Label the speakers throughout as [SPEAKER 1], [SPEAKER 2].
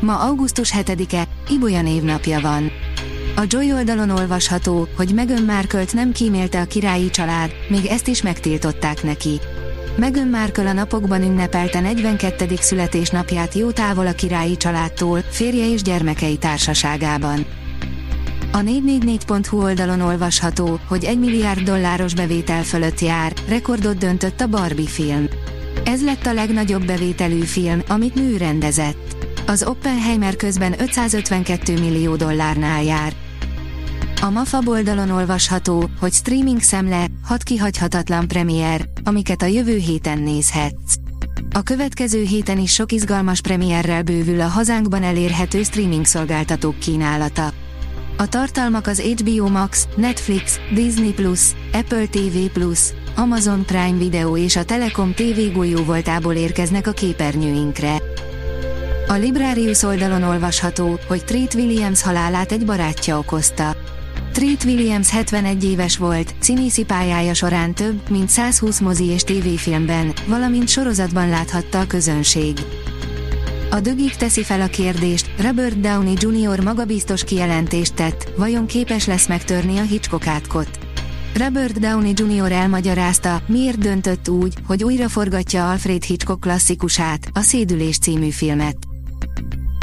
[SPEAKER 1] Ma augusztus 7-e, Ibolya névnapja van. A Joy oldalon olvasható, hogy Meghan markle nem kímélte a királyi család, még ezt is megtiltották neki. Meghan Markle a napokban ünnepelte 42. születésnapját jó távol a királyi családtól, férje és gyermekei társaságában. A 444.hu oldalon olvasható, hogy 1 milliárd dolláros bevétel fölött jár, rekordot döntött a Barbie film. Ez lett a legnagyobb bevételű film, amit nő rendezett. Az Oppenheimer közben 552 millió dollárnál jár. A MAFA oldalon olvasható, hogy streaming szemle, hat kihagyhatatlan premier, amiket a jövő héten nézhetsz. A következő héten is sok izgalmas premierrel bővül a hazánkban elérhető streaming szolgáltatók kínálata. A tartalmak az HBO Max, Netflix, Disney+, Apple TV+, Amazon Prime Video és a Telekom TV golyó voltából érkeznek a képernyőinkre. A Librarius oldalon olvasható, hogy Treat Williams halálát egy barátja okozta. Treat Williams 71 éves volt, színészi pályája során több, mint 120 mozi és tévéfilmben, valamint sorozatban láthatta a közönség. A dögik teszi fel a kérdést, Robert Downey Jr. magabiztos kijelentést tett, vajon képes lesz megtörni a Hitchcock átkot. Robert Downey Jr. elmagyarázta, miért döntött úgy, hogy újra forgatja Alfred Hitchcock klasszikusát, a Szédülés című filmet.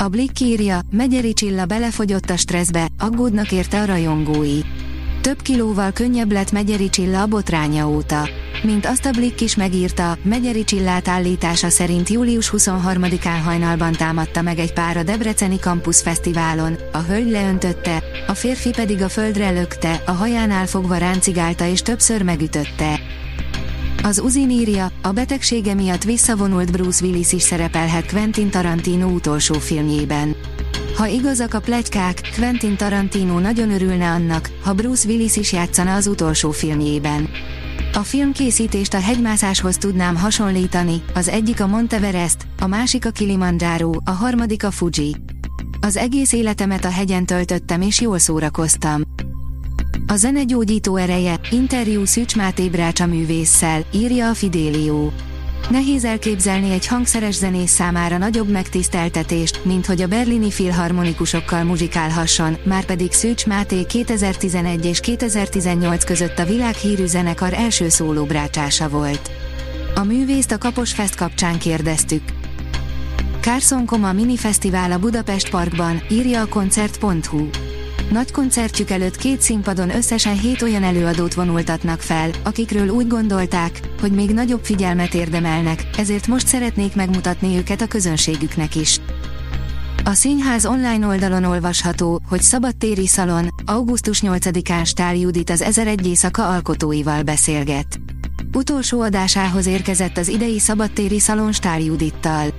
[SPEAKER 1] A Blick írja, Megyeri Csilla belefogyott a stresszbe, aggódnak érte a rajongói. Több kilóval könnyebb lett Megyeri Csilla a botránya óta. Mint azt a Blick is megírta, Megyeri Csillát állítása szerint július 23-án hajnalban támadta meg egy pár a Debreceni Campus Fesztiválon, a hölgy leöntötte, a férfi pedig a földre lökte, a hajánál fogva ráncigálta és többször megütötte. Az Uzin írja, a betegsége miatt visszavonult Bruce Willis is szerepelhet Quentin Tarantino utolsó filmjében. Ha igazak a plegykák, Quentin Tarantino nagyon örülne annak, ha Bruce Willis is játszana az utolsó filmjében. A filmkészítést a hegymászáshoz tudnám hasonlítani, az egyik a Monteverest, a másik a Kilimanjaro, a harmadik a Fuji. Az egész életemet a hegyen töltöttem és jól szórakoztam. A zene gyógyító ereje, interjú Szűcs Máté Brácsa művésszel, írja a Fidélió. Nehéz elképzelni egy hangszeres zenész számára nagyobb megtiszteltetést, mint hogy a berlini filharmonikusokkal muzsikálhasson, már pedig Szűcs Máté 2011 és 2018 között a világhírű zenekar első szólóbrácsása volt. A művészt a Kapos Fest kapcsán kérdeztük. Carson Koma Mini Fesztivál a Budapest Parkban, írja a koncert.hu. Nagy koncertjük előtt két színpadon összesen hét olyan előadót vonultatnak fel, akikről úgy gondolták, hogy még nagyobb figyelmet érdemelnek, ezért most szeretnék megmutatni őket a közönségüknek is. A színház online oldalon olvasható, hogy szabadtéri szalon, augusztus 8-án Stál Judit az 1001 éjszaka alkotóival beszélget. Utolsó adásához érkezett az idei szabadtéri szalon Stál Judittal.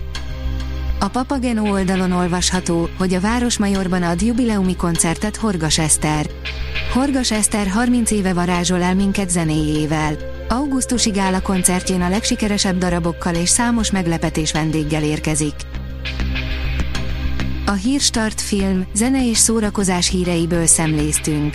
[SPEAKER 1] A Papageno oldalon olvasható, hogy a Városmajorban ad jubileumi koncertet Horgas Eszter. Horgas Eszter 30 éve varázsol el minket zenéjével. Augusztusi gála koncertjén a legsikeresebb darabokkal és számos meglepetés vendéggel érkezik. A Hírstart film, zene és szórakozás híreiből szemléztünk.